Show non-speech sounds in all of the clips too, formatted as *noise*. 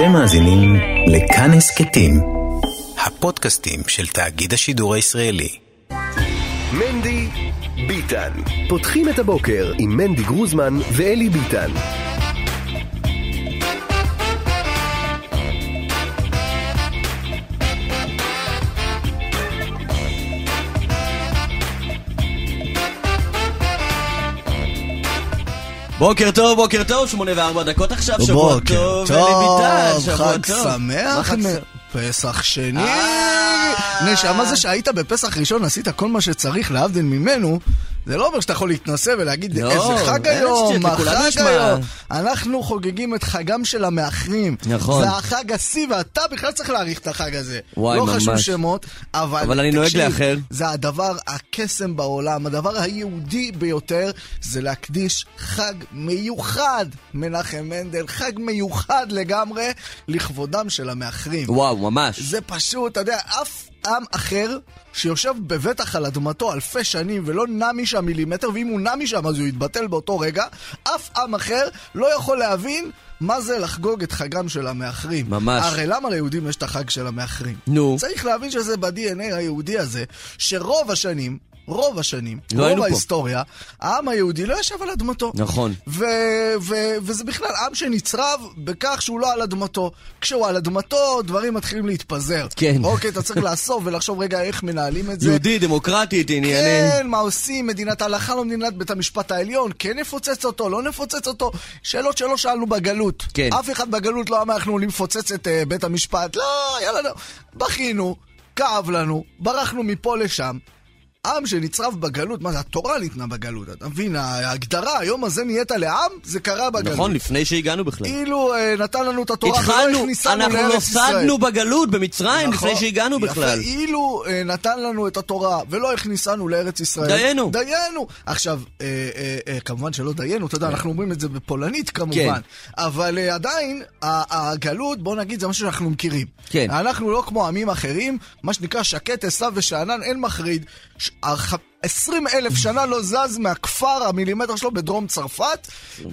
אתם מאזינים לכאן הסכתים, הפודקאסטים של תאגיד השידור הישראלי. מנדי ביטן. פותחים את הבוקר עם מנדי גרוזמן ואלי ביטן. בוקר טוב, בוקר טוב, שמונה וארבע דקות עכשיו, שבוע בוקר טוב, אלי שבוע חג טוב. חג שמח? פסח שני. אה. נשמה זה שהיית בפסח ראשון, עשית כל מה שצריך להבדיל ממנו, זה לא אומר שאתה יכול להתנסה ולהגיד לא, איזה חג היום, מה חג. היום. אנחנו חוגגים את חגם של המאחרים. נכון. זה החג השיא, ואתה בכלל צריך להעריך את החג הזה. וואי, לא חשוב ממש. שמות, אבל אבל אני נוהג לאחר. זה הדבר, הקסם בעולם, הדבר היהודי ביותר, זה להקדיש חג מיוחד, מנחם מנדל, חג מיוחד לגמרי, לכבודם של המאחרים. וואו, ממש. זה פשוט, אתה יודע, אף עם אחר שיושב בבטח על אדמתו אלפי שנים ולא נע משם מילימטר, ואם הוא נע משם אז הוא יתבטל באותו רגע, אף עם אחר לא יכול להבין מה זה לחגוג את חגם של המאחרים. ממש. הרי למה ליהודים יש את החג של המאחרים? נו. צריך להבין שזה ב-DNA היהודי הזה, שרוב השנים... רוב השנים, לא רוב פה. ההיסטוריה, העם היהודי לא ישב על אדמתו. נכון. ו- ו- וזה בכלל עם שנצרב בכך שהוא לא על אדמתו. כשהוא על אדמתו, דברים מתחילים להתפזר. כן. אוקיי, אתה צריך לאסוף ולחשוב רגע איך מנהלים את זה. יהודי, דמוקרטית, עניינים. כן, מה עושים? מדינת ההלכה לא מדינת בית המשפט העליון, כן נפוצץ אותו, לא נפוצץ אותו. שאלות שלא שאלנו בגלות. כן. אף אחד בגלות לא אמר אנחנו לפוצץ את uh, בית המשפט. לא, יאללה, לא. בכינו, כאב לנו, ברחנו מפה לשם. עם שנצרב בגלות, מה זה, התורה ניתנה בגלות, אתה מבין? ההגדרה, היום הזה נהיית לעם, זה קרה בגלות. נכון, לפני שהגענו בכלל. אילו אה, נתן לנו את התורה ולא התחלנו, הכניסנו אנחנו לארץ ישראל. נוסדנו בגלות במצרים נכון. לפני שהגענו יפה, בכלל. אילו אה, נתן לנו את התורה ולא הכניסנו לארץ ישראל. דיינו. דיינו. עכשיו, אה, אה, אה, כמובן שלא דיינו, אתה יודע, אנחנו אומרים את זה בפולנית כמובן. כן. אבל אה, עדיין, הגלות, בוא נגיד, זה משהו שאנחנו מכירים. כן. אנחנו לא כמו עמים אחרים, מה שנקרא שקט, עשיו ושאנן, אין מחריד. ש- הח- 20 אלף שנה לא זז מהכפר המילימטר שלו בדרום צרפת.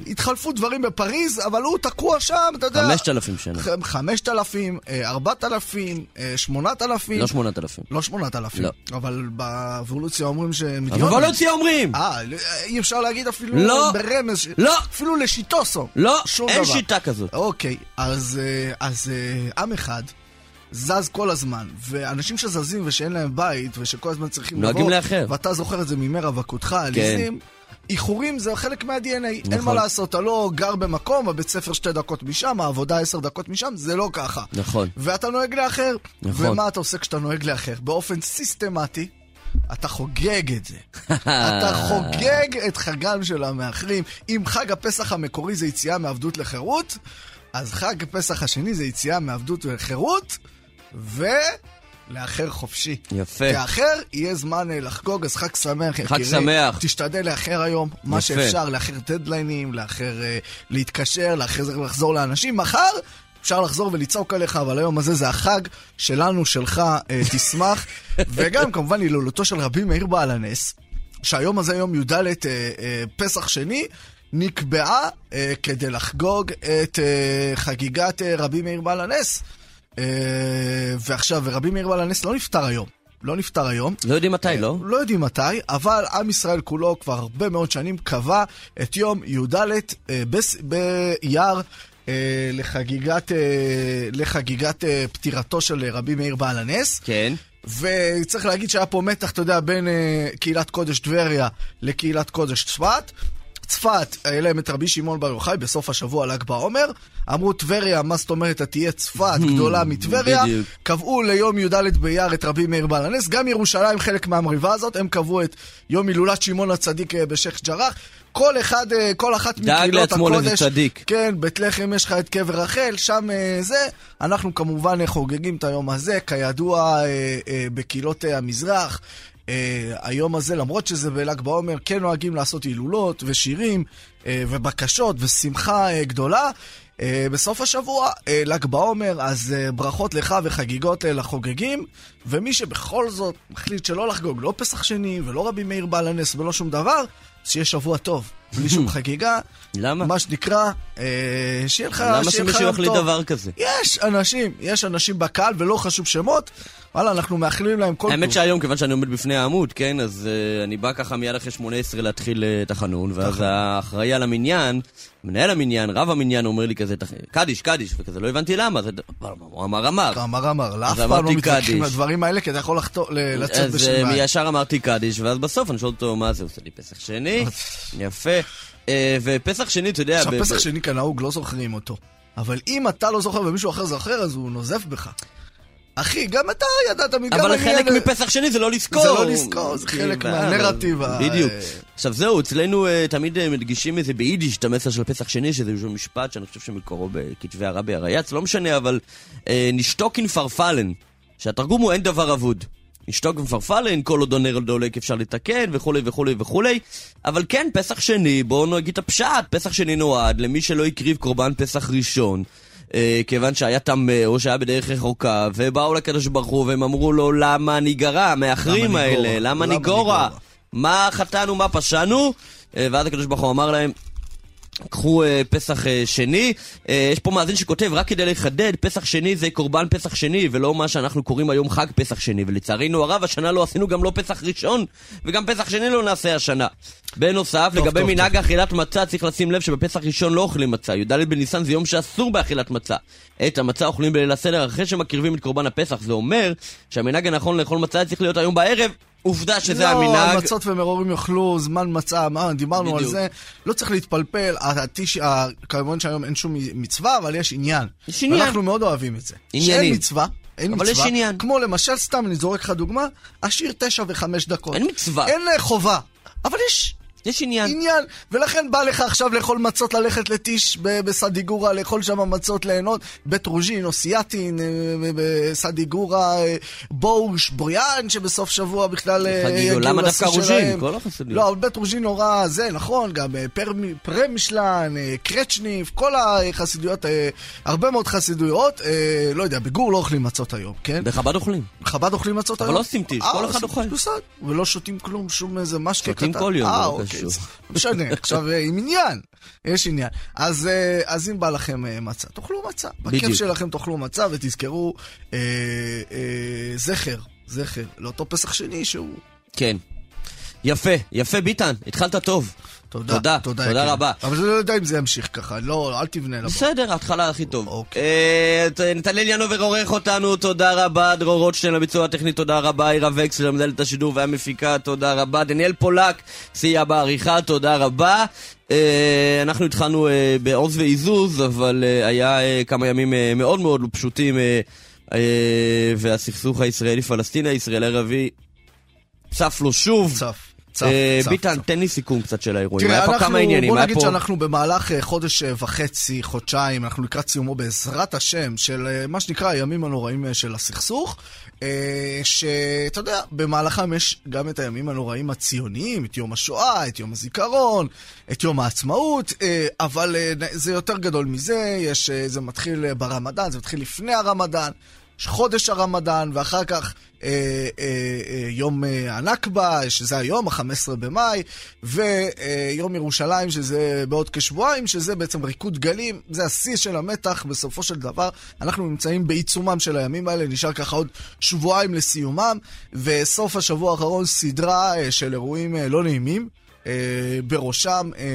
התחלפו דברים בפריז, אבל הוא תקוע שם, אתה יודע. 5,000 שנה. ח- 5,000, אה, 4,000, אה, 8,000. לא 8,000. לא 8,000. לא. אבל באבולוציה אומרים שמיליונים. אבולוציה אומרים! אה, אי אפשר להגיד אפילו לא. ברמז. ש- לא. אפילו לשיטוסו. לא, אין דבר. שיטה כזאת. אוקיי, אז, אה, אז אה, עם אחד זז כל הזמן, ואנשים שזזים ושאין להם בית, ושכל הזמן צריכים נוהגים לבוא, לאחר. ואתה זוכר את זה מימי רווקותך, עליזים, איחורים זה חלק מה-DNA, אין נכון. מה לעשות, אתה לא גר במקום, הבית ספר שתי דקות משם, העבודה עשר דקות משם, זה לא ככה. נכון. ואתה נוהג לאחר. נכון. ומה אתה עושה כשאתה נוהג לאחר? באופן סיסטמטי, אתה חוגג את זה. *laughs* אתה חוגג את חגם של המאחרים. אם חג הפסח המקורי זה יציאה מעבדות לחירות, אז חג הפסח השני זה יציאה מעבדות לחירות, ולאחר חופשי. יפה. כי האחר יהיה זמן אה, לחגוג, אז חג שמח, חג יקירי. שמח. תשתדל לאחר היום, מה יפה. שאפשר, לאחר דדליינים, לאחר אה, להתקשר, לאחר לחזור לאנשים. מחר אפשר לחזור ולצעוק עליך, אבל היום הזה זה החג שלנו, שלך, אה, *laughs* תשמח. וגם כמובן הילולתו של רבי מאיר בעל הנס, שהיום הזה, יום י"ד אה, אה, פסח שני, נקבעה אה, כדי לחגוג את אה, חגיגת אה, רבי מאיר בעל הנס. אה, ועכשיו, רבי מאיר בעל הנס לא נפטר היום. לא נפטר היום. לא יודעים מתי, לא? לא יודעים מתי, אבל עם ישראל כולו כבר הרבה מאוד שנים קבע את יום י"ד אה, באייר אה, לחגיגת, אה, לחגיגת אה, פטירתו של רבי מאיר בעל הנס. כן. וצריך להגיד שהיה פה מתח, אתה יודע, בין אה, קהילת קודש טבריה לקהילת קודש צפת. צפת, היה להם את רבי שמעון בר יוחאי בסוף השבוע ל"ג בעומר. אמרו טבריה, מה זאת אומרת, תהיה צפת גדולה מטבריה. בדיוק. קבעו ליום י"ד באייר את רבי מאיר בעל הנס. גם ירושלים חלק מהמריבה הזאת, הם קבעו את יום הילולת שמעון הצדיק אה, בשייח' ג'ראח. כל אחד, אה, כל אחת דאג מקהילות לעצמו לאיזה הקודש. צדיק. כן, בית לחם יש לך את קבר רחל, שם אה, זה. אנחנו כמובן חוגגים את היום הזה, כידוע בקהילות המזרח. אה, היום הזה, למרות שזה בל"ג בעומר, כן נוהגים לעשות הילולות ושירים אה, ובקשות ושמחה אה, גדולה. אה, בסוף השבוע, אה, ל"ג בעומר, אז אה, ברכות לך וחגיגות אה, לחוגגים, ומי שבכל זאת מחליט שלא לחגוג, לא פסח שני ולא רבי מאיר בעל הנס ולא שום דבר, שיהיה שבוע טוב, בלי שום חגיגה. למה? מה שנקרא, אה, שיהיה לך למה שמישהו יחליט. דבר כזה? יש אנשים, יש אנשים בקהל, ולא חשוב שמות, וואלה, אנחנו מאחלים להם כל האמת. שהיום, כיוון שאני עומד בפני העמוד, כן, אז uh, אני בא ככה מיד אחרי 18 להתחיל uh, את החנון, ואז האחראי על המניין, מנהל המניין, רב המניין, אומר לי כזה, "תח- קדיש, קדיש, וכזה, לא הבנתי למה, זה, הוא אמר, אמר. אמר אמר, לאף אז פעם לא מתווכחים. לדברים האלה, כי אתה יכול לצאת אז בשמיים. uh, ישר אמרתי קדיש, ואז בסוף אני שואל אותו, מה זה, עושה לי פסח שני, *laughs* יפה. Uh, ופסח שני, אתה יודע, עכשיו, פסח שני כנהוג, לא זוכרים אותו. אבל אם אתה לא זוכר ומישהו אחר זוכר, אז הוא נוזף בך. אחי, גם אתה ידעת, גם אבל חלק מפסח שני זה לא לזכור. זה לא לזכור, זה חלק מהנרטיב ה- בדיוק. אה, עכשיו זהו, אצלנו אה, תמיד אה, מדגישים איזה ביידיש את המסר של פסח שני, שזה איזשהו משפט שאני חושב שמקורו בכתבי הרבי הרייץ, לא משנה, אבל אה, נשתוק עם פרפלן, שהתרגום הוא אין דבר אבוד. נשתוק עם פרפלן, כל עוד הנר דולק אפשר לתקן, וכולי וכולי וכולי. אבל כן, פסח שני, בואו נגיד את הפשט, פסח שני נועד למי שלא הקריב קורבן פסח ראשון. אה, כיוון שהיה טמא או שהיה בדרך רחוקה, ובאו לקדוש ברוך הוא והם אמרו לו למה ניגרע מהאחרים? האלה, למה ניגורע? ניגורא? מה חטאנו, מה פשענו? אה, ואז הקדוש ברוך הוא אמר להם, קחו אה, פסח אה, שני. אה, יש פה מאזין שכותב, רק כדי לחדד, פסח שני זה קורבן פסח שני, ולא מה שאנחנו קוראים היום חג פסח שני. ולצערנו הרב, השנה לא עשינו גם לא פסח ראשון, וגם פסח שני לא נעשה השנה. בנוסף, טוב, לגבי טוב, מנהג אכילת מצה, צריך לשים לב שבפסח ראשון לא אוכלים מצה. י"ד בניסן זה יום שאסור באכילת מצה. את המצה אוכלים בליל הסדר אחרי שמקריבים את קורבן הפסח. זה אומר שהמנהג הנכון לאכול מצה צריך להיות היום בערב. עובדה שזה לא, המנהג. על מצות ומרורים יאכלו, זמן מצה, מה, דיברנו על בדיוק. זה. לא צריך להתפלפל, הטיש, ה- כמובן שהיום אין שום מצווה, אבל יש עניין. יש עניין. ואנחנו מאוד אוהבים את זה. עניינים. שאין מצווה, אין אבל מצווה. יש עניין. כמו למשל, סתם אני זורק לך דוגמה, השיר תשע וחמש דקות. אין מצווה. אין אה, חובה. אבל יש יש עניין. עניין, ולכן בא לך עכשיו לאכול מצות, ללכת לטיש בסדיגורה, לאכול שם מצות, ליהנות, בית רוז'ין או סיאטין, אה, בסדיגורה, אה, בורש, בויאן, שבסוף שבוע בכלל אה. יגיעו למה דווקא רוז'ין? כל. לא, אבל בית רוז'ין נורא, זה נכון, גם אה, פרמי- פרמישלן, אה, קרצ'ניף, כל החסידויות, אה, הרבה מאוד חסידויות, אה, לא יודע, בגור לא אוכלים מצות היום, כן? בחב"ד אוכלים. חב"ד אוכלים מצות אבל היום? לא עושים טיש, אה, כל אחד אוכל. ולא שותים כלום, שום איזה משקה קטן. שותים כל יום, זה- *laughs* משנה, עכשיו אה, עם עניין, יש עניין. אז, אה, אז אם בא לכם אה, מצה, תאכלו מצה. בכיף. שלכם תאכלו מצה ותזכרו אה, אה, זכר, זכר, לאותו פסח שני שהוא... כן. יפה, יפה ביטן, התחלת טוב. תודה, תודה, תודה, תודה. רבה. אבל זה לא יודע אם זה ימשיך ככה, לא, אל תבנה לבוא. בסדר, ההתחלה הכי טוב. אוקיי. אה, נתנאל ינובר עורך אותנו, תודה רבה. דרור רוטשטיין לביצוע הטכני, תודה רבה. עירה וקס למנהלת השידור והמפיקה, תודה רבה. דניאל פולק סייע בעריכה, תודה רבה. אה, אנחנו התחלנו אה, בעוז ועיזוז, אבל אה, היה אה, כמה ימים אה, מאוד מאוד לא פשוטים, אה, אה, והסכסוך הישראלי-פלסטיני, הישראלי ערבי, צף לו שוב. צף, צף, אה, צף, ביטן. תן לי סיכום קצת של האירועים. היה פה כמה עניינים. בוא נגיד. שאנחנו במהלך אה, חודש אה, וחצי, חודשיים, אנחנו לקראת סיומו בעזרת השם של מה שנקרא הימים הנוראים של הסכסוך, שאתה יודע, במהלכם יש גם את הימים הנוראים הציוניים, את יום השואה, את יום הזיכרון, את יום העצמאות, אבל זה יותר גדול מזה, יש, זה מתחיל ברמדאן, זה מתחיל לפני הרמדאן. חודש הרמדאן, ואחר כך אה, אה, אה, יום אה, הנכבה, שזה היום, ה-15 במאי, ויום ירושלים, שזה בעוד כשבועיים, שזה בעצם ריקוד גלים, זה השיא של המתח, בסופו של דבר. אנחנו נמצאים בעיצומם של הימים האלה, נשאר ככה עוד שבועיים לסיומם, וסוף השבוע האחרון סדרה אה, של אירועים אה, לא נעימים. אה, בראשם, אה,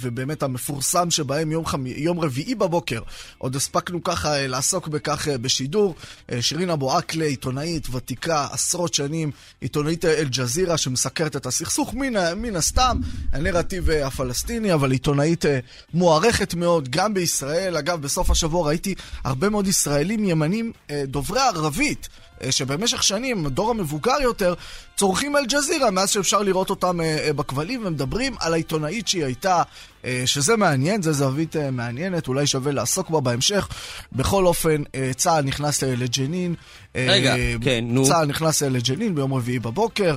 ובאמת המפורסם שבהם יום, חמי, יום רביעי בבוקר, עוד הספקנו ככה אה, לעסוק בכך בשידור. שירין אבו עקלה, עיתונאית ותיקה, עשרות שנים, עיתונאית אל-ג'זירה שמסקרת את הסכסוך, מן, מן הסתם, הנרטיב הפלסטיני, אבל עיתונאית מוערכת מאוד, גם בישראל. אגב, בסוף השבוע ראיתי הרבה מאוד ישראלים ימנים דוברי ערבית. אה, שבמשך שנים, הדור המבוגר יותר, צורכים אל-ג'זירה מאז שאפשר לראות אותם אה, אה, בכבלים ומדברים על העיתונאית שהיא הייתה, שזה מעניין, זה זווית מעניינת, אולי שווה לעסוק בה בהמשך. בכל אופן, צה"ל נכנס לג'נין. רגע, כן, נו. צה"ל נכנס לג'נין ביום רביעי בבוקר.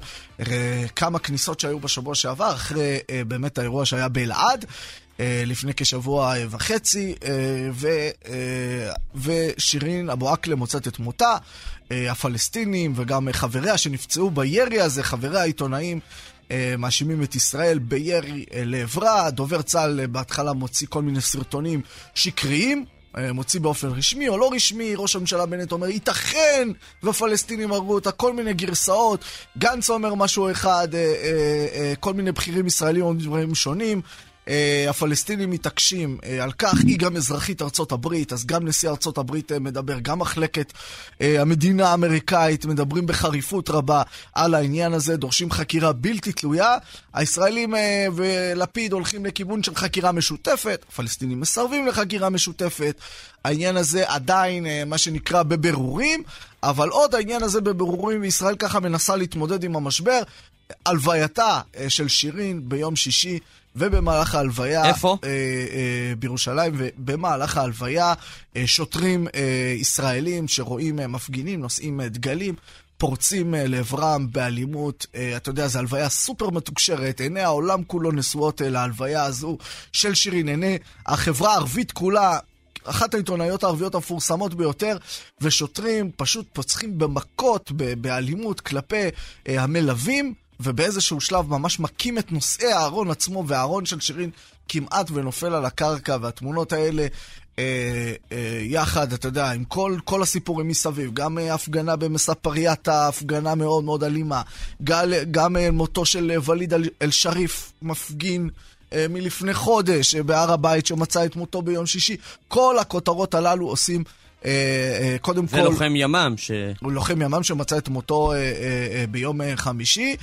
כמה כניסות שהיו בשבוע שעבר, אחרי באמת האירוע שהיה באלעד. אה, לפני כשבוע וחצי, אה, ו, אה, ושירין אבו עקלה מוצאת את מותה. הפלסטינים וגם חבריה שנפצעו בירי הזה, חבריה העיתונאים, מאשימים את ישראל בירי לעברה. דובר צה"ל בהתחלה מוציא כל מיני סרטונים שקריים. מוציא באופן רשמי או לא רשמי, ראש הממשלה בנט אומר, ייתכן והפלסטינים הרגו אותה, כל מיני גרסאות. גנץ אומר משהו אחד, כל מיני בכירים ישראלים אומרים דברים שונים. Uh, הפלסטינים מתעקשים uh, על כך, היא גם אזרחית ארצות הברית, אז גם נשיא ארצות הברית uh, מדבר, גם מחלקת המדינה האמריקאית מדברים בחריפות רבה על העניין הזה, דורשים חקירה בלתי תלויה. הישראלים ולפיד הולכים לכיוון של חקירה משותפת, הפלסטינים מסרבים לחקירה משותפת. העניין הזה עדיין, מה שנקרא, בבירורים, אבל עוד העניין הזה בבירורים, וישראל ככה מנסה להתמודד עם המשבר. הלווייתה של שירין ביום שישי. ובמהלך ההלוויה... איפה? אה, אה, בירושלים, ובמהלך ההלוויה אה, שוטרים אה, ישראלים שרואים אה, מפגינים, נושאים אה, דגלים. פורצים אה, לעברם באלימות, אה, אתה יודע, זו הלוויה סופר מתוקשרת, עיני העולם כולו נשואות להלוויה הזו של שירין, עיני החברה הערבית כולה, אחת העיתונאיות הערביות המפורסמות ביותר, ושוטרים פשוט פוצחים במכות, באלימות כלפי אה, המלווים. ובאיזשהו שלב ממש מכים את נושאי הארון עצמו, והארון של שירין כמעט ונופל על הקרקע, והתמונות האלה אה, אה, יחד, אתה יודע, עם כל, כל הסיפורים מסביב, גם אה, הפגנה במספרייתה, הפגנה מאוד מאוד אלימה, גל, גם אה, מותו של וליד אל-שריף, מפגין. אה, מלפני חודש אה, בהר הבית שמצא את מותו ביום שישי. כל הכותרות הללו עושים uh, קודם כל... זה לוחם ימ"מ ש... הוא לוחם ימ"מ שמצא את מותו ביום חמישי.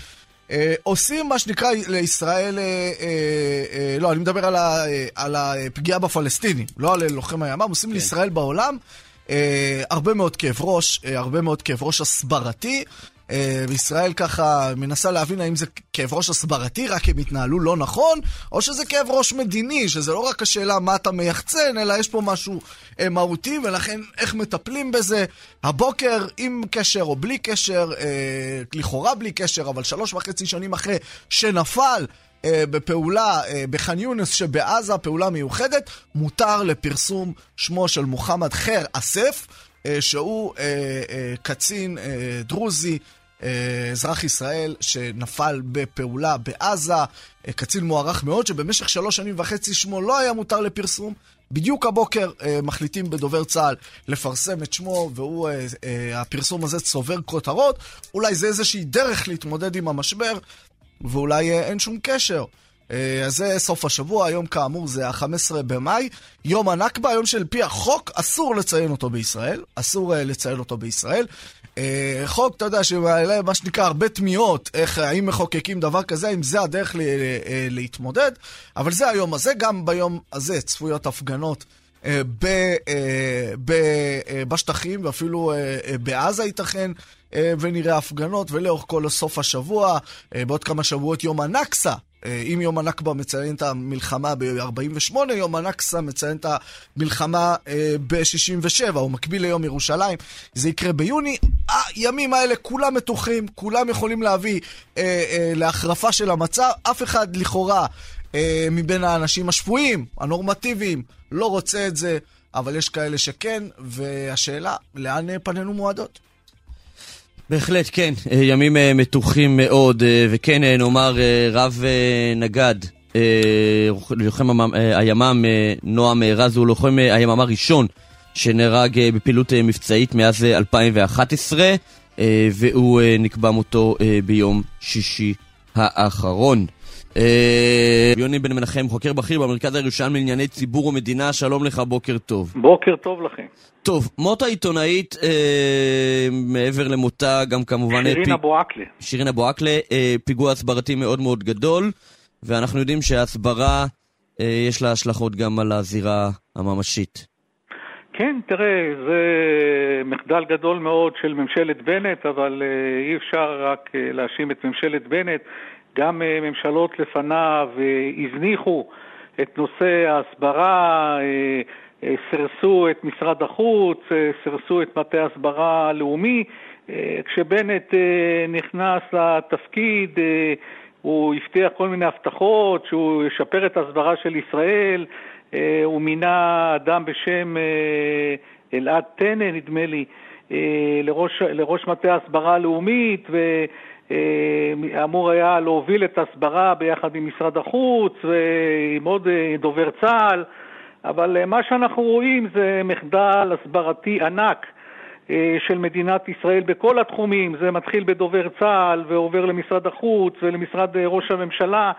אה, עושים מה שנקרא לישראל, אה, אה, לא, אני מדבר על, ה, על הפגיעה בפלסטינים, לא על לוחם הימ"מ, עושים כן. לישראל בעולם הרבה מאוד כאב ראש, הרבה מאוד כאב ראש הסברתי. וישראל ככה מנסה להבין האם זה כאב ראש הסברתי, רק הם התנהלו לא נכון, או שזה כאב ראש מדיני, שזה לא רק השאלה מה אתה מייחצן, אלא יש פה משהו אה, מהותי, ולכן איך מטפלים בזה. הבוקר, עם קשר או בלי קשר, אה, לכאורה בלי קשר, אבל שלוש וחצי שנים אחרי שנפל אה, בפעולה אה, בח'אן יונס שבעזה, פעולה מיוחדת, מותר לפרסום שמו של מוחמד חיר אסף, אה, שהוא אה, אה, קצין אה, דרוזי. אה, אזרח ישראל שנפל בפעולה בעזה, אה, קצין מוערך מאוד, שבמשך שלוש שנים וחצי שמו לא היה מותר לפרסום. בדיוק הבוקר אה, מחליטים בדובר צה"ל לפרסם את שמו, והפרסום הזה צובר כותרות. אולי זה איזושהי דרך להתמודד עם המשבר, ואולי אין שום קשר. אז זה סוף השבוע, היום כאמור זה ה-15 במאי, יום הנכבה, יום שעל פי החוק אסור לציין אותו בישראל, אסור לציין אותו בישראל. אה, חוק, אתה יודע, שמעלה מה שנקרא הרבה תמיהות, איך, האם מחוקקים דבר כזה, האם זה הדרך ל, אה, להתמודד, אבל זה היום הזה, גם ביום הזה צפויות הפגנות. אה, ב, ב, בשטחים ואפילו בעזה ייתכן ונראה הפגנות ולאורך כל סוף השבוע, בעוד כמה שבועות יום הנכסה אה, אם יום הנכבה מציין את המלחמה ב-48, יום הנכסה מציין את המלחמה אה, ב-67, הוא מקביל ליום ירושלים, זה יקרה ביוני. הימים האלה כולם מתוחים, כולם יכולים להביא אה, אה, להחרפה של המצב, אף אחד לכאורה אה, מבין האנשים השפויים, הנורמטיביים, לא רוצה את זה, אבל יש כאלה שכן, והשאלה, לאן פנינו מועדות? בהחלט, כן. אה, ימים אה, מתוחים מאוד, אה, וכן, נאמר, רב נגד, לוחם הימ"מ נועם רז הוא לוחם הימ"מ הראשון שנהרג בפעילות מבצעית מאז 2011, והוא נקבע מותו ביום שישי האחרון. יוני בן מנחם, חוקר בכיר במרכז הירושלמי לענייני ציבור ומדינה, שלום לך, בוקר טוב. בוקר טוב לכם. טוב, מות העיתונאית, אה, מעבר למותה, גם כמובן... שירין פי... אבו עקלה. שירין אבו עקלה, אה, פיגוע הסברתי מאוד מאוד גדול, ואנחנו יודעים שההסברה, אה, יש לה השלכות גם על הזירה הממשית. כן, תראה, זה מחדל גדול מאוד של ממשלת בנט, אבל אה, אי אפשר רק אה, להאשים את ממשלת בנט. גם אה, ממשלות לפניו אה, הזניחו את נושא ההסברה, אה, סירסו את משרד החוץ, סירסו את מטה ההסברה הלאומי. כשבנט נכנס לתפקיד, הוא הבטיח כל מיני הבטחות, שהוא ישפר את ההסברה של ישראל, הוא מינה אדם בשם אלעד טנא, נדמה לי, לראש, לראש מטה ההסברה הלאומית, אמור היה להוביל את ההסברה ביחד עם משרד החוץ ועם עוד דובר צה"ל, אבל מה שאנחנו רואים זה מחדל הסברתי ענק. של מדינת ישראל בכל התחומים, זה מתחיל בדובר צה"ל ועובר למשרד החוץ ולמשרד ראש הממשלה.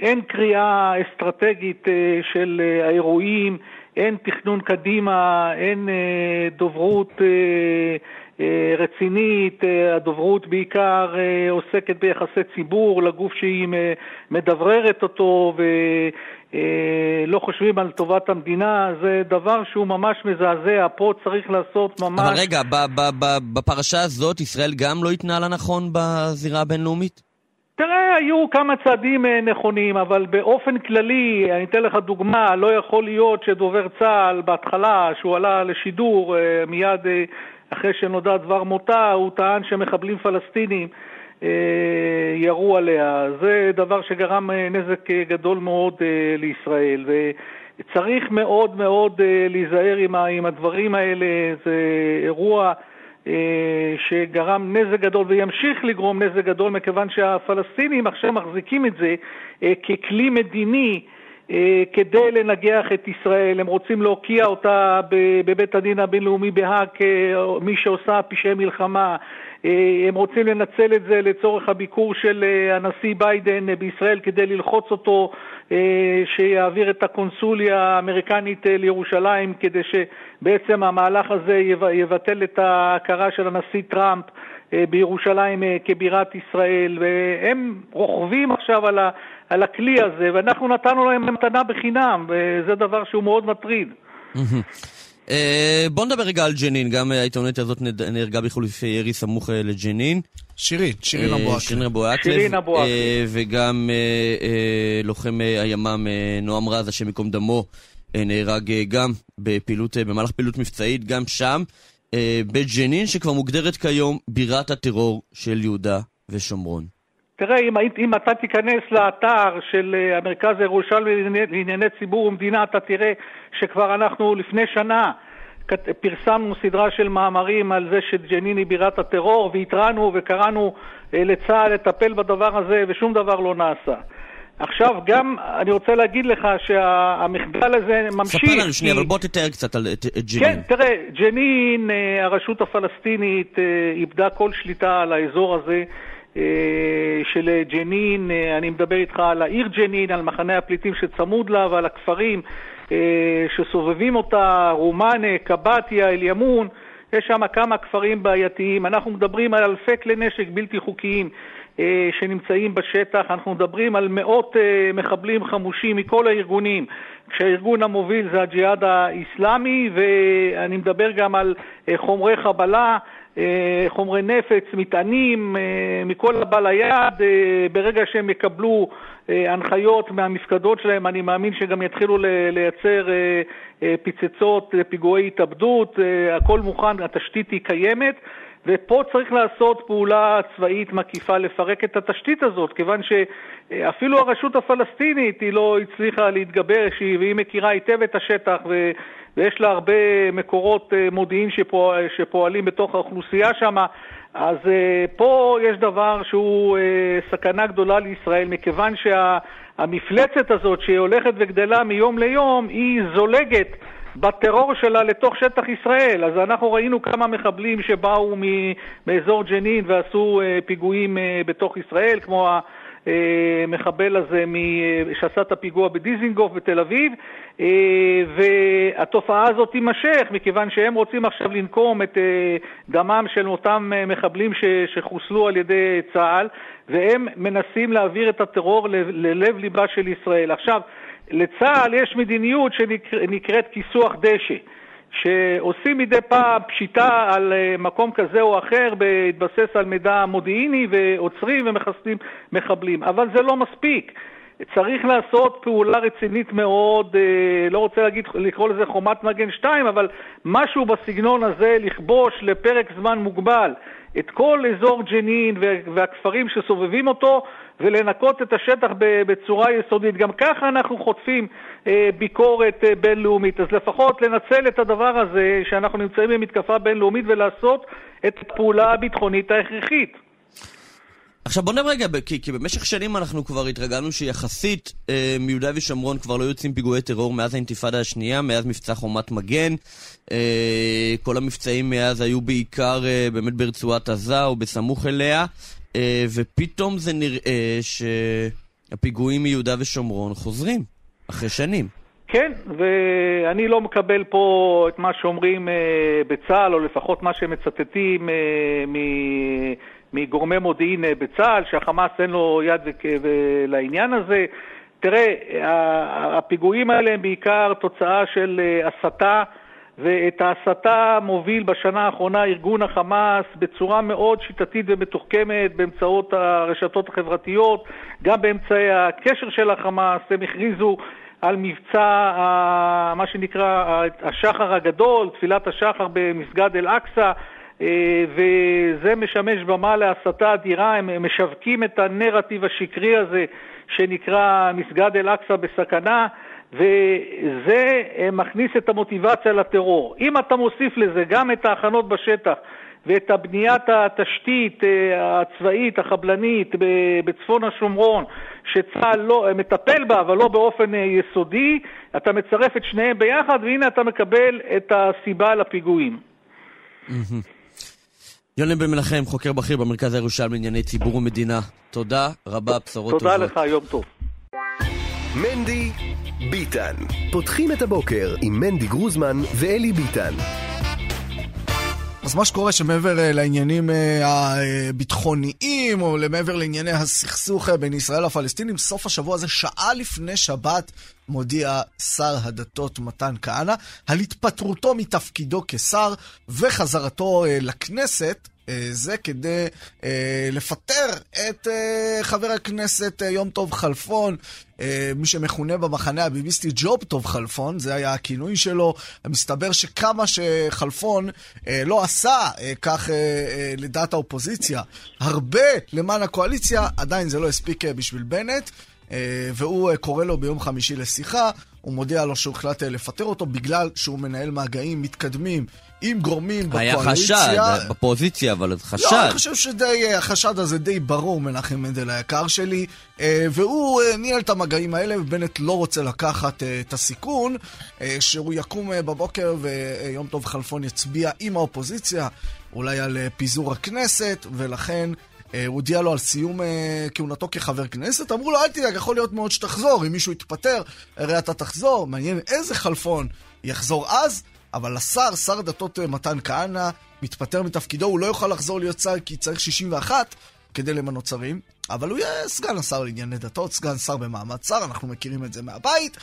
אין קריאה אסטרטגית של האירועים, אין תכנון קדימה, אין דוברות רצינית, הדוברות בעיקר עוסקת ביחסי ציבור לגוף שהיא מדבררת אותו ולא חושבים על טובת המדינה, זה דבר שהוא ממש מזעזע, פה צריך לעשות ממש... אבל רגע, בפרשה הזאת ישראל גם לא התנהלה נכון בזירה הבינלאומית? תראה, היו כמה צעדים נכונים, אבל באופן כללי, אני אתן לך דוגמה, לא יכול להיות שדובר צה"ל בהתחלה, שהוא עלה לשידור מיד אחרי שנודע דבר מותה, הוא טען שמחבלים פלסטינים ירו עליה. זה דבר שגרם נזק גדול מאוד לישראל, וצריך מאוד מאוד להיזהר עם הדברים האלה, זה אירוע... שגרם נזק גדול וימשיך לגרום נזק גדול מכיוון שהפלסטינים עכשיו מחזיקים את זה ככלי מדיני כדי לנגח את ישראל, הם רוצים להוקיע אותה בבית הדין הבינלאומי בהאג כמי שעושה פשעי מלחמה, הם רוצים לנצל את זה לצורך הביקור של הנשיא ביידן בישראל כדי ללחוץ אותו שיעביר את הקונסוליה האמריקנית לירושלים כדי שבעצם המהלך הזה יבטל את ההכרה של הנשיא טראמפ בירושלים כבירת ישראל, והם רוכבים עכשיו על, ה, על הכלי הזה, ואנחנו נתנו להם מתנה בחינם, וזה דבר שהוא מאוד מטריד. בוא נדבר רגע על ג'נין, גם העיתונאית הזאת נהרגה בחילופי ירי סמוך לג'נין. שירין, שירין אבו עקלב. שירין אבו עקלב. שירין אבו עקלב. וגם לוחם הימ"מ נועם רז, השם ייקום דמו, נהרג גם בפעילות, במהלך פעילות מבצעית, גם שם. בג'נין, שכבר מוגדרת כיום בירת הטרור של יהודה ושומרון. תראה, אם, אם אתה תיכנס לאתר של המרכז הירושלמי לענייני ציבור ומדינה, אתה תראה שכבר אנחנו לפני שנה פרסמנו סדרה של מאמרים על זה שג'נין היא בירת הטרור, והתרענו וקראנו לצה"ל לטפל בדבר הזה, ושום דבר לא נעשה. עכשיו, גם אני רוצה להגיד לך שהמחדל הזה ממשיך... ספר לנו שנייה, כי... אבל בוא תתאר קצת על, את ג'נין. כן, תראה, ג'נין, הרשות הפלסטינית איבדה כל שליטה על האזור הזה. של ג'נין, אני מדבר איתך על העיר ג'נין, על מחנה הפליטים שצמוד לה ועל הכפרים שסובבים אותה, רומאנה, קבטיה, אל-ימון, יש שם כמה כפרים בעייתיים. אנחנו מדברים על אלפי כלי נשק בלתי חוקיים שנמצאים בשטח, אנחנו מדברים על מאות מחבלים חמושים מכל הארגונים, כשהארגון המוביל זה הג'יהאד האיסלאמי, ואני מדבר גם על חומרי חבלה. חומרי נפץ, מטענים, מכל הבא ליד, ברגע שהם יקבלו הנחיות מהמפקדות שלהם, אני מאמין שגם יתחילו לייצר פיצצות, פיגועי התאבדות, הכל מוכן, התשתית היא קיימת. ופה צריך לעשות פעולה צבאית מקיפה לפרק את התשתית הזאת, כיוון שאפילו הרשות הפלסטינית היא לא הצליחה להתגבר, והיא מכירה היטב את השטח ו... ויש לה הרבה מקורות מודיעין שפועל, שפועלים בתוך האוכלוסייה שם, אז פה יש דבר שהוא סכנה גדולה לישראל, מכיוון שהמפלצת הזאת שהיא הולכת וגדלה מיום ליום, היא זולגת בטרור שלה לתוך שטח ישראל. אז אנחנו ראינו כמה מחבלים שבאו מאזור ג'נין ועשו פיגועים בתוך ישראל, כמו המחבל הזה שעשה את הפיגוע בדיזינגוף בתל אביב, והתופעה הזאת תימשך, מכיוון שהם רוצים עכשיו לנקום את דמם של אותם מחבלים שחוסלו על ידי צה"ל, והם מנסים להעביר את הטרור ללב ליבה של ישראל. עכשיו, לצה"ל יש מדיניות שנקראת כיסוח דשא, שעושים מדי פעם פשיטה על מקום כזה או אחר בהתבסס על מידע מודיעיני ועוצרים ומחסלים מחבלים, אבל זה לא מספיק. צריך לעשות פעולה רצינית מאוד, לא רוצה להגיד, לקרוא לזה חומת מגן 2, אבל משהו בסגנון הזה, לכבוש לפרק זמן מוגבל את כל אזור ג'נין והכפרים שסובבים אותו ולנקות את השטח בצורה יסודית. גם ככה אנחנו חוטפים ביקורת בינלאומית, אז לפחות לנצל את הדבר הזה שאנחנו נמצאים במתקפה בינלאומית ולעשות את הפעולה הביטחונית ההכרחית. עכשיו בוא נראה רגע, כי, כי במשך שנים אנחנו כבר התרגלנו שיחסית אה, מיהודה ושומרון כבר לא יוצאים פיגועי טרור מאז האינתיפאדה השנייה, מאז מבצע חומת מגן. אה, כל המבצעים מאז היו בעיקר אה, באמת ברצועת עזה או בסמוך אליה, אה, ופתאום זה נראה שהפיגועים מיהודה ושומרון חוזרים, אחרי שנים. כן, ואני לא מקבל פה את מה שאומרים אה, בצה"ל, או לפחות מה שמצטטים אה, מ... מגורמי מודיעין אה, בצה"ל, שהחמאס אין לו יד לעניין הזה. תראה, הפיגועים האלה הם בעיקר תוצאה של אה, הסתה, ואת ההסתה מוביל בשנה האחרונה ארגון החמאס בצורה מאוד שיטתית ומתוחכמת באמצעות הרשתות החברתיות, גם באמצעי הקשר של החמאס. הם הכריזו על מבצע, מה שנקרא, השחר הגדול, תפילת השחר במסגד אל-אקצא. אה, וזה משמש במה להסתה אדירה, הם משווקים את הנרטיב השקרי הזה שנקרא מסגד אל-אקצא בסכנה, וזה אה, מכניס את המוטיבציה לטרור. אם אתה מוסיף לזה גם את ההכנות בשטח ואת הבניית התשתית אה, הצבאית, החבלנית, בצפון השומרון, שצה"ל לא, מטפל בה, אבל לא באופן יסודי, אתה מצרף את שניהם ביחד, והנה אתה מקבל את הסיבה לפיגועים. יוני בן מנחם, חוקר בכיר במרכז הירושלמי לענייני ציבור ומדינה. תודה רבה, בשורות טובות. תודה לך, יום טוב. מנדי ביטן. פותחים את הבוקר עם מנדי גרוזמן ואלי ביטן. אז מה שקורה שמעבר אה, לעניינים אה, הביטחוניים, או מעבר לענייני הסכסוך אה, בין ישראל לפלסטינים, סוף השבוע הזה, שעה לפני שבת, מודיע שר הדתות מתן כהנא על התפטרותו מתפקידו כשר וחזרתו לכנסת אה, זה כדי אה, לפטר את אה, חבר הכנסת יום טוב חלפון, מי שמכונה במחנה הביביסטי ג'וב טוב חלפון, זה היה הכינוי שלו. מסתבר שכמה שחלפון לא עשה, כך לדעת האופוזיציה, הרבה למען הקואליציה, עדיין זה לא הספיק בשביל בנט. והוא קורא לו ביום חמישי לשיחה, הוא מודיע לו שהוא החלט לפטר אותו בגלל שהוא מנהל מגעים מתקדמים עם גורמים בקואליציה. היה חשד, בפוזיציה, אבל חשד. לא, אני חושב שהחשד הזה די ברור, מנחם מנדל היקר שלי, אה, והוא אה, ניהל את המגעים האלה, ובנט לא רוצה לקחת אה, את הסיכון, שהוא יקום בבוקר ויום טוב חלפון יצביע עם האופוזיציה, אולי על פיזור הכנסת, ולכן... הוא הודיע לו על סיום כהונתו כחבר כנסת, אמרו לו, אל תדאג, יכול להיות מאוד שתחזור, אם מישהו יתפטר, הרי אתה תחזור, מעניין איזה חלפון יחזור אז, אבל השר, שר הדתות אה, מתן כהנא, מתפטר מתפקידו, הוא לא יוכל לחזור להיות שר כי צריך 61 כדי למנות שרים, אבל הוא יהיה סגן השר לענייני דתות, סגן שר במעמד שר, אנחנו מכירים את זה מהבית.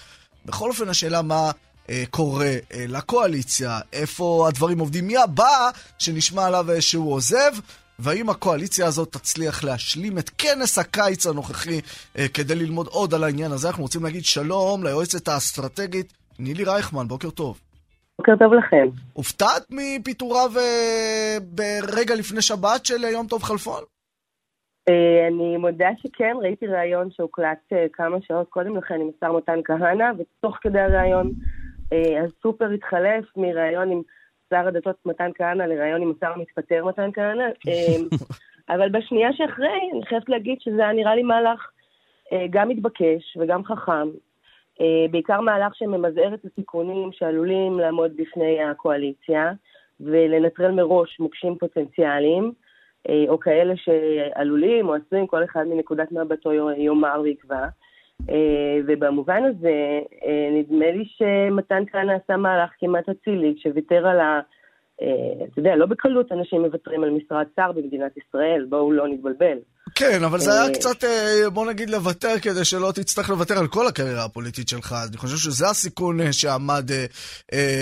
בכל אופן, השאלה מה אה, קורה אה, לקואליציה, איפה הדברים עובדים, מי הבא שנשמע עליו אה, שהוא עוזב, והאם הקואליציה הזאת תצליח להשלים את כנס הקיץ הנוכחי אה, כדי ללמוד עוד על העניין הזה. אנחנו רוצים להגיד שלום ליועצת האסטרטגית נילי רייכמן, בוקר טוב. בוקר טוב לכם. הופתעת מפיטוריו אה, ברגע לפני שבת של אה, יום טוב חלפון? אני מודה שכן, ראיתי ראיון שהוקלט כמה שעות קודם לכן עם השר מתן כהנא, ותוך כדי הראיון הסופר התחלף מראיון עם שר הדתות מתן כהנא לראיון עם השר המתפטר מתן כהנא. *laughs* אבל בשנייה שאחרי, אני חייבת להגיד שזה היה נראה לי מהלך גם מתבקש וגם חכם, אה, בעיקר מהלך שממזער את הסיכונים שעלולים לעמוד בפני הקואליציה ולנטרל מראש מוקשים פוטנציאליים, אה, או כאלה שעלולים או עשויים, כל אחד מנקודת מבטו יאמר ויקבע. אה, ובמובן הזה, נדמה לי שמתן כהנא עשה מהלך כמעט אצילי, שוויתר על ה... אתה יודע, לא בקלות אנשים מוותרים על משרד שר במדינת ישראל, בואו לא נתבלבל. כן, אבל זה היה אה, קצת, אה, בוא נגיד, לוותר כדי שלא תצטרך לוותר על כל הקריירה הפוליטית שלך. אני חושב שזה הסיכון אה, שעמד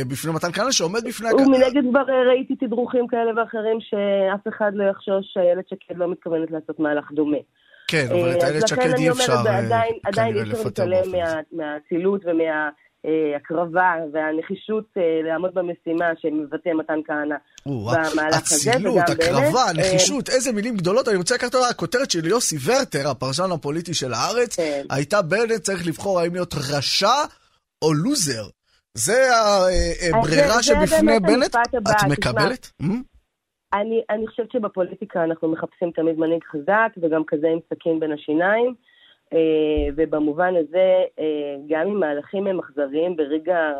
בפני מתן כהנא, שעומד בפני... ומנגד כבר ראיתי תדרוכים כאלה ואחרים שאף אחד לא יחשוש שאיילת שקד לא מתכוונת לעשות לכך דומה. כן, אבל את איילת שקד אי אפשר כנראה לפטר באופן עדיין אי אפשר להתעלם מהאצילות ומה... הקרבה והנחישות אה, לעמוד במשימה שמבטא מתן כהנא במהלך הזה. אצילות, הקרבה, נחישות, איזה מילים גדולות. אני רוצה לקחת את הכותרת של יוסי ורטר, הפרשן הפוליטי של הארץ, כן. הייתה בנט צריך לבחור האם להיות רשע או לוזר. זה הברירה שבפני בנט. את מקבלת? אני, אני חושבת שבפוליטיקה אנחנו מחפשים תמיד מנהיג חזק, וגם כזה עם סכין בין השיניים, אה, ובמובן הזה, אה, גם אם מהלכים הם אכזריים ברגע,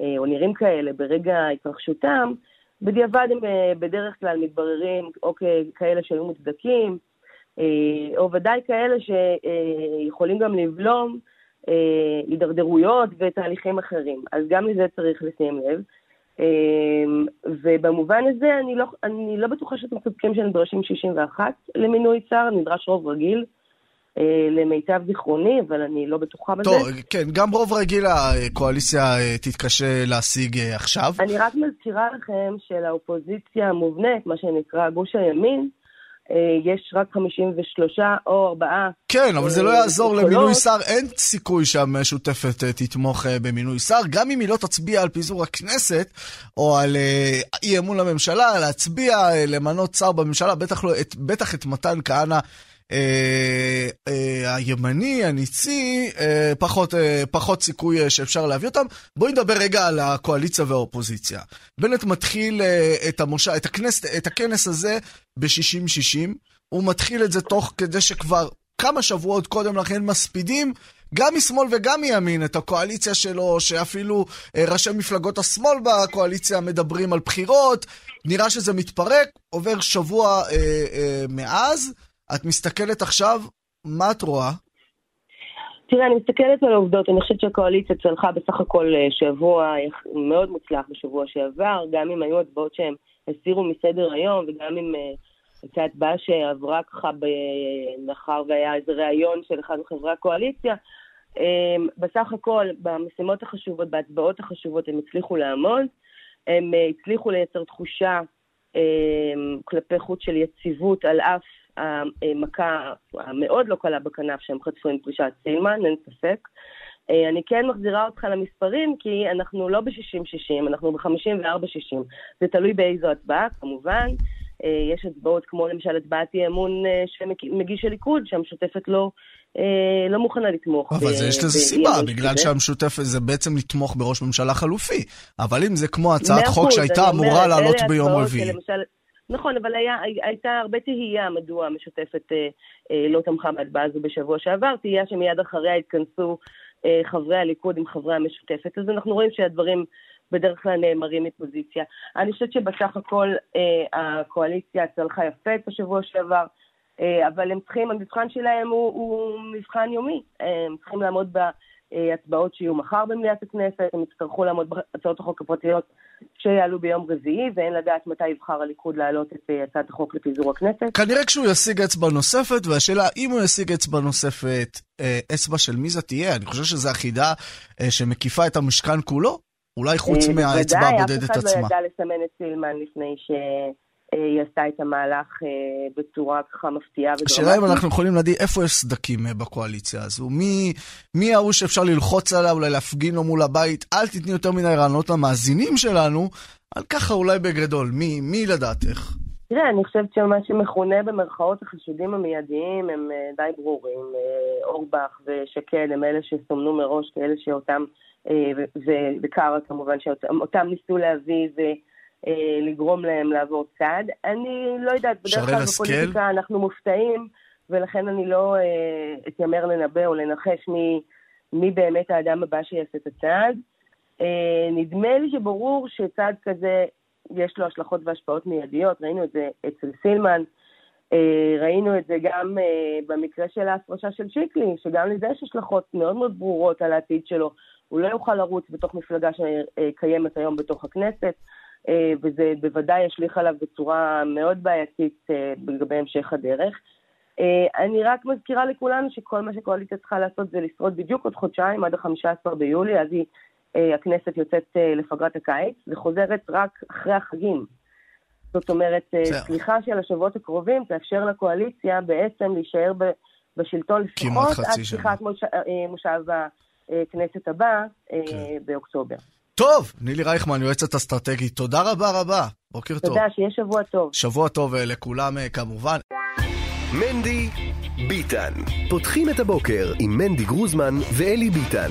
אה, או נראים כאלה ברגע התרחשותם, בדיעבד הם בדרך כלל מתבררים או כאלה שהיו מוצדקים, או ודאי כאלה שיכולים גם לבלום הידרדרויות ותהליכים אחרים. אז גם לזה צריך לשים לב. ובמובן הזה אני לא, אני לא בטוחה שאתם צודקים שנדרשים 61 למינוי שר, נדרש רוב רגיל. למיטב זיכרוני, אבל אני לא בטוחה בזה. טוב, כן, גם רוב רגיל הקואליציה תתקשה להשיג עכשיו. אני רק מזכירה לכם שלאופוזיציה המובנית, מה שנקרא גוש הימין, אה, יש רק 53 או 4. כן, אבל זה לא יעזור למינוי שר, אין סיכוי שהמשותפת אה, תתמוך אה, במינוי שר, גם אם היא לא תצביע על פיזור הכנסת, או על אי אמון לממשלה, להצביע, למנות שר בממשלה, בטח, לא, את, בטח את מתן כהנא אה, אה, הימני, הניצי, אה, פחות, פחות סיכוי שאפשר להביא אותם. בואי נדבר רגע על הקואליציה והאופוזיציה. בנט מתחיל את, המוש... את, הכנס, את הכנס הזה ב-60-60, הוא מתחיל את זה תוך כדי שכבר כמה שבועות קודם לכן מספידים גם משמאל וגם מימין את הקואליציה שלו, שאפילו ראשי מפלגות השמאל בקואליציה מדברים על בחירות, נראה שזה מתפרק, עובר שבוע אה, אה, מאז. את מסתכלת עכשיו, מה את רואה? תראה, אני מסתכלת על העובדות, אני חושבת שהקואליציה צלחה בסך הכל אה, שבוע מאוד מוצלח בשבוע שעבר, גם אם היו הצבעות שהם הסירו מסדר היום, וגם אם אה, הייתה הצבעה שעברה ככה מאחר והיה איזה ראיון של אחד מחברי הקואליציה. אה, בסך הכל, במשימות החשובות, בהצבעות החשובות, הם הצליחו לעמוד, הם הצליחו לייצר תחושה כלפי חוץ של יציבות על אף המכה המאוד לא קלה בכנף שהם חטפו עם פרישת סילמן, אין ספק. אה, אני כן מחזירה אותך למספרים, כי אנחנו לא ב-60-60, אנחנו ב-54-60. זה תלוי באיזו הצבעה, כמובן. אה, יש הצבעות כמו למשל הצבעת אי אמון אה, שמגיש הליכוד, שהמשותפת לא, לא מוכנה לתמוך. אבל זה יש לזה סיבה, בגלל שהמשותפת זה בעצם לתמוך בראש ממשלה חלופי. אבל אם זה כמו הצעת חוק שהייתה אמורה לעלות ביום רביעי. נכון, אבל היה, הייתה הרבה תהייה מדוע המשותפת אה, אה, לא תמכה בהצבעה הזו בשבוע שעבר, תהייה שמיד אחריה התכנסו אה, חברי הליכוד עם חברי המשותפת, אז אנחנו רואים שהדברים בדרך כלל נאמרים מפוזיציה. אני חושבת שבסך הכל אה, הקואליציה צלחה יפה בשבוע שעבר, אה, אבל הם צריכים, המבחן שלהם הוא, הוא מבחן יומי, אה, הם צריכים לעמוד ב... הצבעות שיהיו מחר במליאת הכנסת, הם יצטרכו לעמוד בהצעות החוק הפרטיות שיעלו ביום רביעי, ואין לדעת מתי יבחר הליכוד להעלות את אה, הצעת החוק לפיזור הכנסת. כנראה כשהוא ישיג אצבע נוספת, והשאלה אם הוא ישיג אצבע נוספת, אה, אצבע של מי זה תהיה? אני חושב שזו החידה אה, שמקיפה את המשכן כולו, אולי חוץ מהאצבע הבודדת עצמה. בוודאי, אף אחד לא ידע לסמן את סילמן לפני ש... היא עשתה את המהלך בצורה ככה מפתיעה ודרמטית. השאלה אם אנחנו יכולים לדעת איפה יש סדקים בקואליציה הזו. מי, מי ההוא שאפשר ללחוץ עליו, אולי להפגין לו מול הבית? אל תתני יותר מדי רעיונות למאזינים שלנו, על ככה אולי בגדול. מי, מי לדעתך? תראה, אני חושבת שמה שמכונה במרכאות החשודים המיידיים הם די ברורים. אורבך ושקד הם אלה שסומנו מראש כאלה שאותם, וקארה כמובן, שאותם ניסו להביא אה, לגרום להם לעבור צד. אני לא יודעת, בדרך כלל בפוליטיקה אנחנו מופתעים, ולכן אני לא אה, אתיימר לנבא או לנחש מי, מי באמת האדם הבא שיעשה את הצעד. אה, נדמה לי שברור שצעד כזה יש לו השלכות והשפעות מיידיות, ראינו את זה אצל סילמן, אה, ראינו את זה גם אה, במקרה של ההפרשה של שיקלי, שגם לזה יש השלכות מאוד מאוד ברורות על העתיד שלו. הוא לא יוכל לרוץ בתוך מפלגה שקיימת היום בתוך הכנסת. אה, וזה בוודאי ישליך עליו בצורה מאוד בעייתית אה, לגבי המשך הדרך. אה, אני רק מזכירה לכולנו שכל מה שקואליציה צריכה לעשות זה לשרוד בדיוק עוד חודשיים, עד ה-15 ביולי, אז היא, הכנסת יוצאת לפגרת הקיץ, וחוזרת רק אחרי החגים. זאת אומרת, סליחה של השבועות הקרובים תאפשר לקואליציה בעצם להישאר בשלטון לפחות עד פתיחת מושב הכנסת הבא כן. באוקטובר. טוב, נילי רייכמן, יועצת אסטרטגית, תודה רבה רבה. בוקר תודה, טוב. תודה, שיהיה שבוע טוב. שבוע טוב אה, לכולם אה, כמובן. מנדי ביטן. פותחים את הבוקר עם מנדי גרוזמן ואלי ביטן.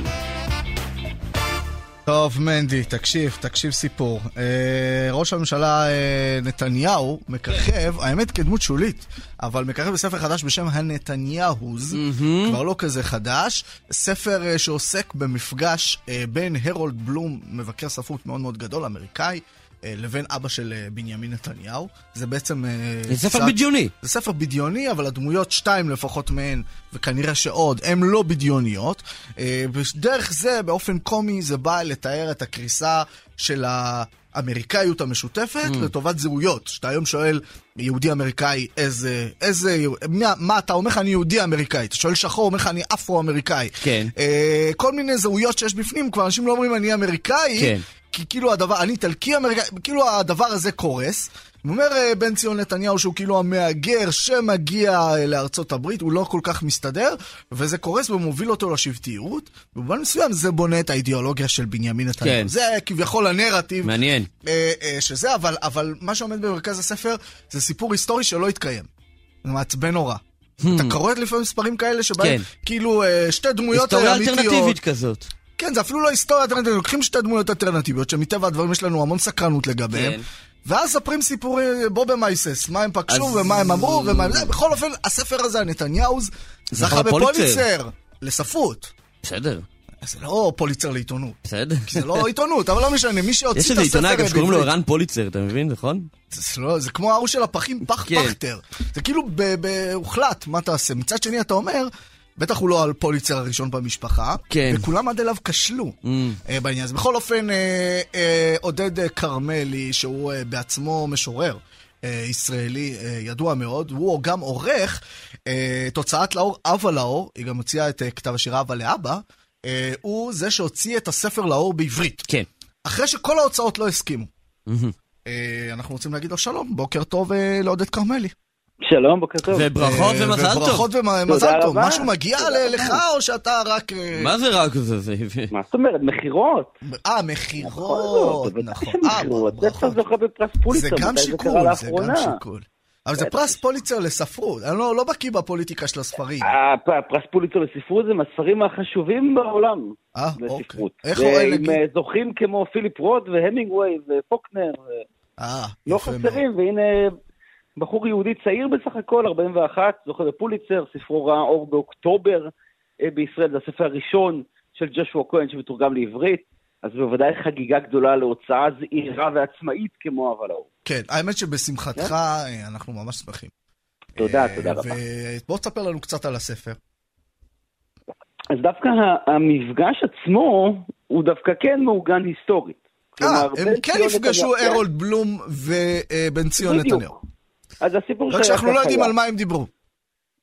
טוב, מנדי, תקשיב, תקשיב סיפור. אה, ראש הממשלה אה, נתניהו מככב, האמת כדמות שולית, אבל מככב בספר חדש בשם הנתניהוז, כבר לא כזה חדש, ספר אה, שעוסק במפגש אה, בין הרולד בלום, מבקר ספרות מאוד מאוד גדול, אמריקאי, לבין אבא של אה, בנימין נתניהו. זה בעצם... אה, זה ספר קצת- בדיוני. זה ספר בדיוני, אבל הדמויות, שתיים לפחות מהן, וכנראה שעוד, הן לא בדיוניות. אה, ודרך זה, באופן קומי, זה בא לתאר את הקריסה של האמריקאיות המשותפת Mm. לטובת זהויות. שאתה היום שואל יהודי אמריקאי, איזה, איזה, מה, מה אתה אומר לך אני יהודי אמריקאי? אתה שואל שחור, אומר לך אני אפרו-אמריקאי. כן. אה, כל מיני זהויות שיש בפנים, כבר אנשים לא אומרים אני אמריקאי, כן. כי כאילו הדבר, אני איטלקי אמריקאי, כאילו הדבר הזה קורס. אומר אה, בן ציון נתניהו שהוא כאילו המהגר שמגיע אה, לארצות הברית, הוא לא כל כך מסתדר, וזה קורס ומוביל אותו לשבטיות. במובן מסוים זה בונה את האידיאולוגיה של בנימין נתניהו. כן. זה כביכול הנרטיב מעניין. אה, אה, שזה, אבל, אבל מה שעומד במרכז הספר זה סיפור היסטורי שלא התקיים. זה מעצבן נורא. אתה קורא לפעמים מספרים כאלה שבהם כן. כאילו אה, שתי דמויות היסטוריה אמיתיות. אלטרנטיבית כזאת. כן, זה אפילו לא היסטוריה אלטרנטיבית, לוקחים שתי דמויות אלטרנטיביות, שמטבע הדברים יש לנו המון סקרנות לגביהם. כן. ואז מספרים סיפורים, בוא במייסס, מה הם פגשו אז- ומה הם אמרו ומה הם... זה. בכל אופן, הספר הזה, הנתניהוז, זכה בפוליצר. לספרות. בסדר, זה לא פוליצר לעיתונות. בסדר. כי זה לא עיתונות, אבל לא משנה, מי שהוציא את יש הספר... איזה עיתונאי גם שקוראים לו ערן פוליצר, אתה מבין, נכון? זה, לא, זה כמו ההוא של הפחים, פח כן. פכטר. זה כאילו הוחלט, מה תעשה? מצד שני אתה אומר, בטח הוא לא הפוליצר הראשון במשפחה, כן. וכולם עד אליו כשלו Mm. אה, בעניין הזה. בכל אופן, אה, אה, עודד כרמלי, שהוא בעצמו משורר. ישראלי ידוע מאוד, הוא גם עורך את הוצאת לאור אבה לאור, היא גם הוציאה את כתב השירה אבא לאבא, הוא זה שהוציא את הספר לאור בעברית. כן. אחרי שכל ההוצאות לא הסכימו. אה, אנחנו רוצים להגיד לו שלום, בוקר טוב לעודד כרמלי. שלום, בוקר טוב. וברכות אה, ומזל טוב. וברכות ומזל טוב. משהו מגיע לך, או שאתה רק... אה, מה זה רק זה? זה... מה זאת אומרת, מכירות? אה, בכל מכירות, נכון. אה, ברכות. זוכה בפרס פוליצר, זה גם שיקול, זה? גם שיקול. אבל זה בטח. פרס פוליצר לספרות, אני לא לא בקיא בפוליטיקה של הספרים. הפ- הפרס פוליצר לספרות זה מהספרים החשובים בעולם אה. אוקיי. איך הוא ועם נגיד? אה, זוכים כמו פיליפ רוד והמינגווי ופוקנר, אה, אה, לא יפה מאוד. חסרים, והנה בחור יהודי צעיר בסך הכל, 41, זוכה בפוליצר, ספרו ראה אור באוקטובר אה, בישראל, זה הספר הראשון של ג'שua כהן שמתורגם לעברית, אז בוודאי חגיגה גדולה להוצאה זעירה ועצמאית כמו אבל האור. כן, האמת שבשמחתך כן. אה, אנחנו ממש שמחים. תודה, אה, תודה רבה. ובוא תספר לנו קצת על הספר. אז דווקא המפגש עצמו הוא דווקא כן מעוגן היסטורית. אה, הם כן נפגשו, הרולד בלום ובן ציון. נתניהו. אז הסיפור רק שהיה שאנחנו לא כך יודעים היה. על מה הם דיברו.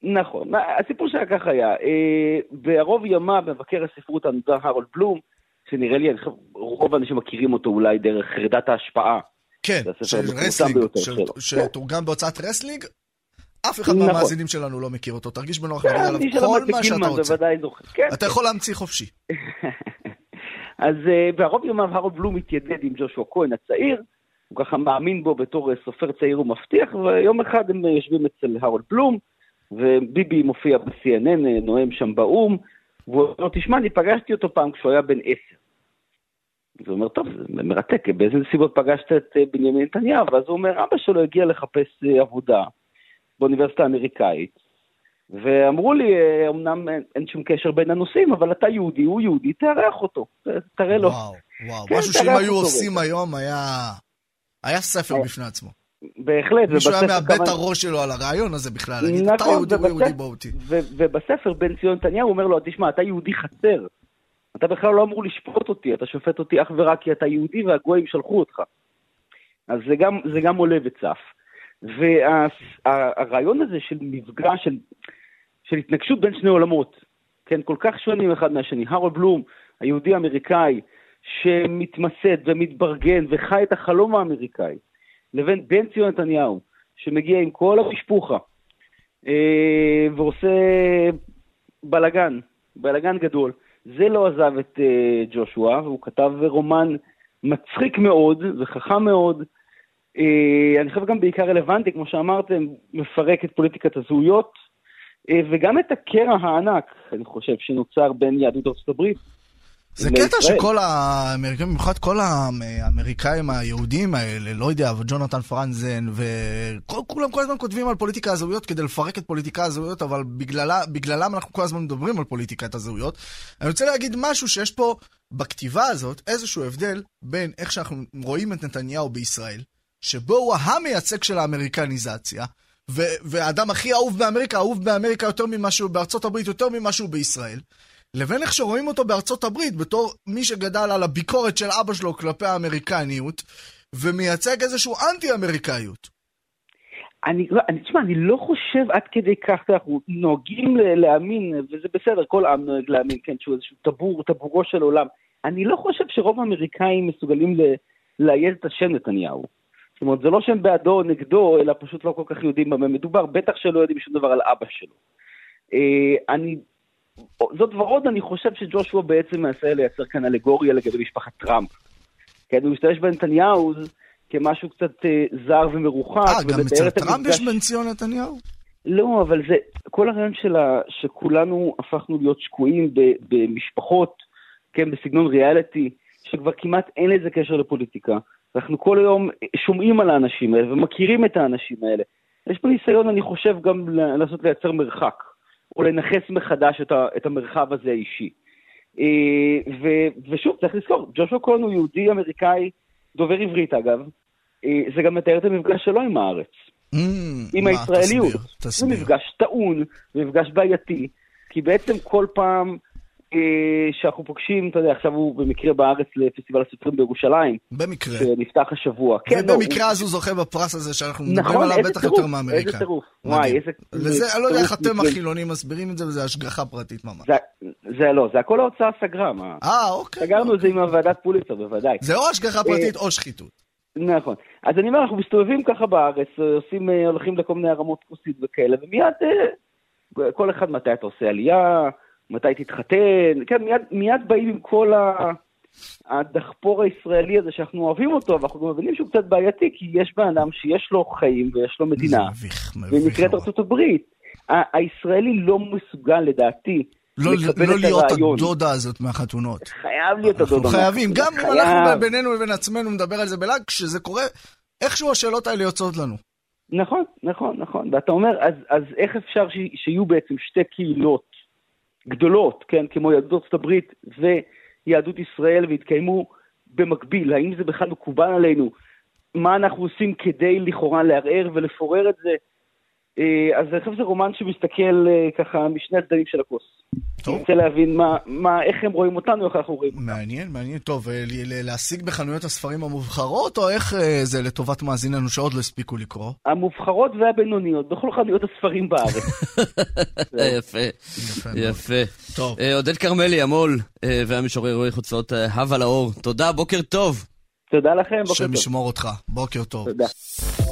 נכון, הסיפור שהיה כך היה, אה, בערוב ימיו מבקר הספרות הנודע הרולד בלום, שנראה לי, רוב האנשים מכירים אותו אולי דרך חרדת ההשפעה. כן, של רסלינג. שתורגם בהוצאת רסלינג. אף אחד נכון. מהמאזינים שלנו לא מכיר אותו, תרגיש בנוח להגיד עליו כל מה שאתה רוצה. כן, אתה יכול להמציא חופשי. *laughs* אז בערוב ימיו הרולד בלום מתיידד עם ג'ושוע כהן הצעיר, הוא ככה מאמין בו בתור אה, סופר צעיר ומבטיח, ויום אחד הם אה, יושבים אצל הרולד בלום, וביבי מופיע ב-CNN, אה, נואם שם באו"ם, והוא אומר לו, תשמע, אני פגשתי אותו פעם כשהוא היה בן עשר. אז הוא אומר, טוב, זה מרתק, באיזה נסיבות פגשת את בנימין נתניהו? ואז הוא אומר, אבא שלו הגיע לחפש עבודה באוניברסיטה האמריקאית, ואמרו לי, אמנם אין, אין שום קשר בין הנושאים, אבל אתה יהודי, הוא יהודי, תארח אותו, תראה לו. וואו, וואו. כן, משהו שאם היו עושים היום היה... היה ספר אה, בפני עצמו. בהחלט, מישהו היה מאבד את הראש שלו על הרעיון הזה בכלל. להגיד, אתה נכון, יהודי, הוא יהודי, בואו אותי. ובספר בן ציון נתניהו אומר לו, תשמע, אתה יהודי חצר. אתה בכלל לא אמור לשפוט אותי, אתה שופט אותי אך ורק כי אתה יהודי והגויים שלחו אותך. אז זה גם, זה גם עולה וצף. והרעיון הזה של מפגש, של, של התנגשות בין שני עולמות, כן, כל כך שונים אחד מהשני. הרול בלום, היהודי האמריקאי, שמתמסד ומתברגן וחי את החלום האמריקאי, לבין בן ציון נתניהו, שמגיע עם כל המשפוחה, אה, ועושה בלגן, בלגן גדול. זה לא עזב את אה, ג'ושוע, והוא כתב רומן מצחיק מאוד וחכם מאוד. אה, אני חושב גם בעיקר רלוונטי, כמו שאמרתם, מפרק את פוליטיקת הזהויות, אה, וגם את הקרע הענק, אני חושב, שנוצר בין יהדות ארצות הברית זה קטע שכל האמריקאים, במיוחד כל האמריקאים היהודים האלה, לא יודע, וג'ונתן פרנזן, וכולם כל הזמן כותבים על פוליטיקה הזהויות כדי לפרק את פוליטיקה הזהויות, אבל בגללה, בגללם אנחנו כל הזמן מדברים על פוליטיקת הזהויות. אני רוצה להגיד משהו שיש פה בכתיבה הזאת איזשהו הבדל בין איך שאנחנו רואים את נתניהו בישראל, שבו הוא המייצג של האמריקניזציה, והאדם הכי אהוב באמריקה, אהוב באמריקה יותר ממה שהוא בארצות הברית, יותר ממה שהוא בישראל. לבין איך שרואים אותו בארצות הברית, בתור מי שגדל על הביקורת של אבא שלו כלפי האמריקניות, ומייצג איזשהו אנטי-אמריקאיות. אני, לא, אני, תשמע, אני לא חושב עד כדי כך, אנחנו נוהגים להאמין, וזה בסדר, כל עם נוהג להאמין, כן, שהוא איזשהו טבור, טבורו של עולם. אני לא חושב שרוב האמריקאים מסוגלים לאייל את השם נתניהו. זאת אומרת, זה לא שהם בעדו או נגדו, אלא פשוט לא כל כך יודעים במה מדובר, בטח שלא יודעים שום דבר על אבא שלו. אה, אני זאת ועוד, אני חושב שג'ושוע בעצם מנסה לייצר כאן אלגוריה לגבי משפחת טראמפ. כן, הוא משתמש בנתניהו כמשהו קצת אה, זר ומרוחק. אה, גם אצל טראמפ יש בן ציון נתניהו? לא, אבל זה, כל הרעיון שלה, שכולנו הפכנו להיות שקועים ב, במשפחות, כן, בסגנון ריאליטי, שכבר כמעט אין לזה קשר לפוליטיקה. אנחנו כל היום שומעים על האנשים האלה ומכירים את האנשים האלה. יש פה ניסיון, אני חושב, גם לנסות לייצר מרחק. או לנכס מחדש את, ה, את המרחב הזה האישי. אה, ו, ושוב, צריך לזכור, ג'ושו קון הוא יהודי אמריקאי, דובר עברית אגב, אה, זה גם מתאר את המפגש שלו עם הארץ. Mm, עם מה, הישראליות. תסביר, תסביר. זה מפגש טעון, מפגש בעייתי, כי בעצם כל פעם שאנחנו פוגשים, אתה יודע, עכשיו הוא במקרה בארץ לפסטיבל הסופרים בירושלים. במקרה. שנפתח השבוע. כן, ובמקרה לא, אז הוא זוכה בפרס הזה שאנחנו מדברים נכון, עליו בטח יותר מאמריקה. איזה טירוף, וואי, איזה... לזה, אני לא יודע איך אתם החילונים מסבירים את זה, וזה השגחה פרטית ממש. זה, זה לא, זה הכל ההוצאה סגרה, מה? אה, אוקיי. סגרנו את זה עם הוועדת פוליצר, בוודאי. זה או השגחה פרטית או שחיתות. נכון. אז אני אומר, אנחנו מסתובבים ככה בארץ, עושים, הולכים לכל מיני הרמות כוסית וכאלה, ומיד כל אחד מתי אתה עושה עלייה, מתי תתחתן, כן, מיד, מיד באים עם כל ה... הדחפור הישראלי הזה שאנחנו אוהבים אותו, ואנחנו מבינים שהוא קצת בעייתי, כי יש בן אדם שיש לו חיים ויש לו מדינה, מביך, מביך. והיא נקראת ארצות הברית. הישראלי לא מסוגל, לדעתי, לא, לא להיות הדודה הזאת מהחתונות. חייב להיות הדודה. אנחנו חייבים, גם אם אנחנו בינינו לבין עצמנו נדבר על זה בלאג, כשזה קורה, איכשהו השאלות האלה יוצאות לנו. נכון, נכון, נכון. ואתה אומר, אז, אז איך אפשר שיהיו בעצם שתי קהילות גדולות, כן, כמו יהדות ארצות הברית ויהדות ישראל, והתקיימו במקביל. האם זה בכלל מקובל עלינו? מה אנחנו עושים כדי לכאורה לערער ולפורר את זה? אה, אז אני חושב שזה רומן שמסתכל אה, ככה משני הצדדים של הכוס. טוב. אני רוצה להבין מה, מה, איך הם רואים אותנו, איך אנחנו רואים אותנו. מעניין, מעניין. טוב, אה, להשיג בחנויות הספרים המובחרות, או איך זה לטובת מאזיננו שעוד לא הספיקו לקרוא? המובחרות והבינוניות, בכל חנויות הספרים בארץ. *laughs* יפה, יפה. טוב. עודד כרמלי, המו"ל והמשורר רועי חוצות, הווה לאור. תודה, בוקר טוב. תודה לכם, בוקר טוב. השם ישמור אותך, בוקר טוב. תודה.